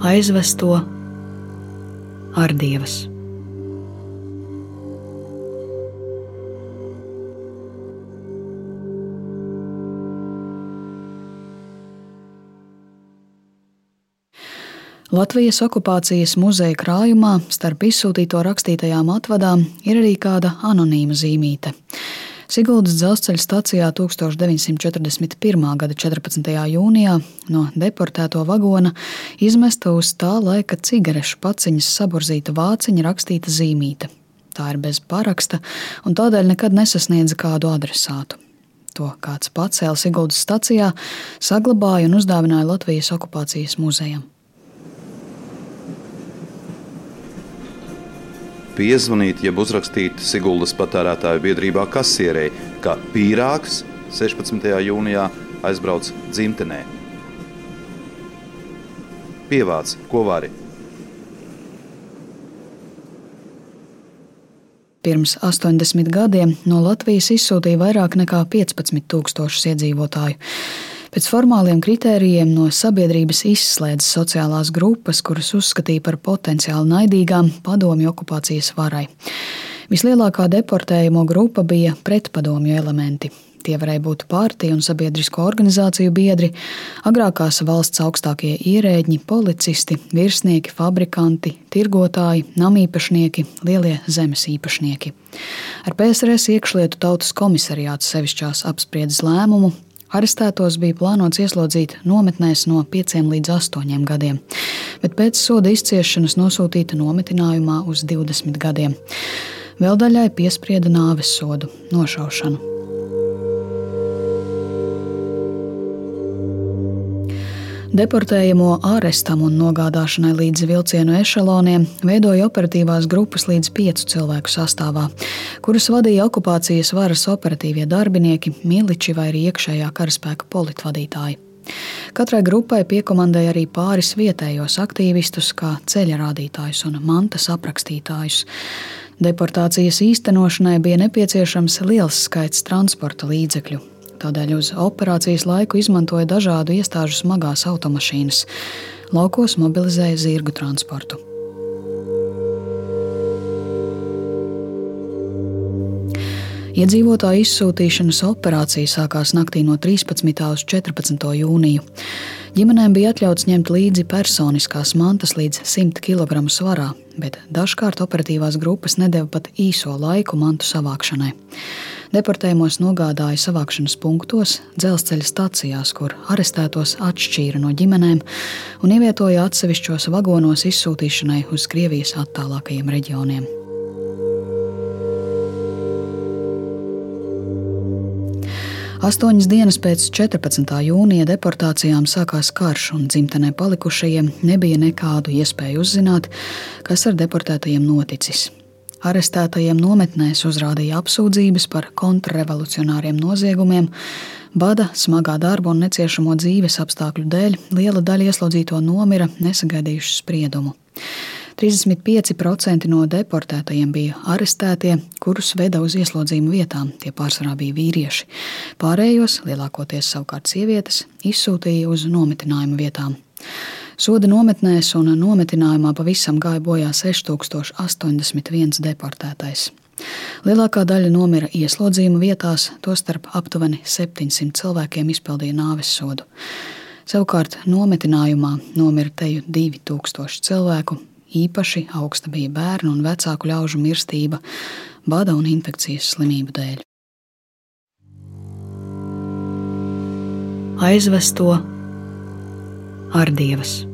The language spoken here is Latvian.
aizvesto ar dievas. Latvijas okupācijas muzeja krājumā starp izsūtīto rakstītajām atvadām ir arī kāda anonīma zīmīte. Siguldas dzelzceļa stacijā 1941. gada 14. jūnijā no deportēto vagona izmesta uz tā laika cigarešu paciņas saburzīta vāciņa rakstīta zīmīte. Tā ir bez paraksta un tādēļ nekad nesasniedza kādu adresātu. To kāds pacēla Siguldas stacijā, saglabāja un uzdāvināja Latvijas okupācijas muzejam. Piezvanīt, jeb uzrakstīt Siguldas patērētāju biedrībā kasierei, ka pīrāgs 16. jūnijā aizbrauc dzimtenē. Pievāc, ko vari. Pirms 80 gadiem no Latvijas izsūtīja vairāk nekā 15,000 iedzīvotāju. Pēc formāliem kritērijiem no sabiedrības izslēdz sociālās grupas, kuras uzskatīja par potenciāli naidīgām padomju okupācijas varai. Vislielākā deportējumu grupa bija pretpadomju elementi. Tie varēja būt partiju un sabiedrisko organizāciju biedri, agrākās valsts augstākie ierēģi, policisti, virsnieki, fabrikanti, tirgotāji, namīpašnieki, lielie zemes īpašnieki. Ar PSRS iekšlietu tautas komisariāts sevišķās apspriedzes lēmumu Arestētos bija plānots ieslodzīt nometnēs no 5 līdz 8 gadiem, bet pēc soda izciešanas nosūtīta nometinājumā uz 20 gadiem. Vēl daļai piesprieda nāves sodu - nošaušanu. Deportējamo ārestam un nogādāšanai līdz vilcienu ešaloniem veidoja operatīvās grupas līdz piecu cilvēku sastāvā, kuras vadīja okupācijas varas operatīvie darbinieki, miliči vai arī iekšējā karaspēka politvadītāji. Katrai grupai piekomandēja arī pāris vietējos aktīvistus, kā ceļa rādītājus un mantas aprakstītājus. Deportācijas īstenošanai bija nepieciešams liels skaits transporta līdzekļu, Tādēļ uz operācijas laiku izmantoja dažādu iestāžu smagās automašīnas. Laukos mobilizēja zirgu transportu. Iedzīvotāju izsūtīšanas operācija sākās naktī no 13. uz 14. jūniju. Ģimenēm bija atļauts ņemt līdzi personiskās mantas līdz 100 kg svarā, bet dažkārt operatīvās grupas nedēva pat īso laiku mantu savākšanai. Deportējumos nogādāja savākšanas punktos, dzelzceļa stacijās, kur arestētos atšķīra no ģimenēm un ievietoja atsevišķos vagonos izsūtīšanai uz Krievijas attālākajiem reģioniem. Astoņas dienas pēc 14. jūnija deportācijām sākās karš, un dzimtenē palikušajiem nebija nekādu iespēju uzzināt, kas ar deportētajiem noticis. Arestētajiem nometnēs uzrādīja apsūdzības par kontrrevolucionāriem noziegumiem, bada, smagā darba un neciešamo dzīves apstākļu dēļ liela daļa ieslodzīto nomira nesagaidījuši spriedumu. 35% no deportētajiem bija arestētie, kurus veda uz ieslodzījumu vietām. Tie pārsvarā bija vīrieši. Pārējos, lielākoties savukārt sievietes, izsūtīja uz nometinājumu vietām. Soda nometnēs un nometinājumā pavisam gāja bojā 6081 deportētais. Lielākā daļa nomira ieslodzījuma vietās, tostarp aptuveni 700 cilvēkiem izpildīja nāves sodu. Savukārt nometinājumā nomira teju 2000 cilvēku, īpaši augsta bija bērnu un vecāku ļaužu mirstība, bada un infekcijas slimību dēļ. Aizvesto ar dievas.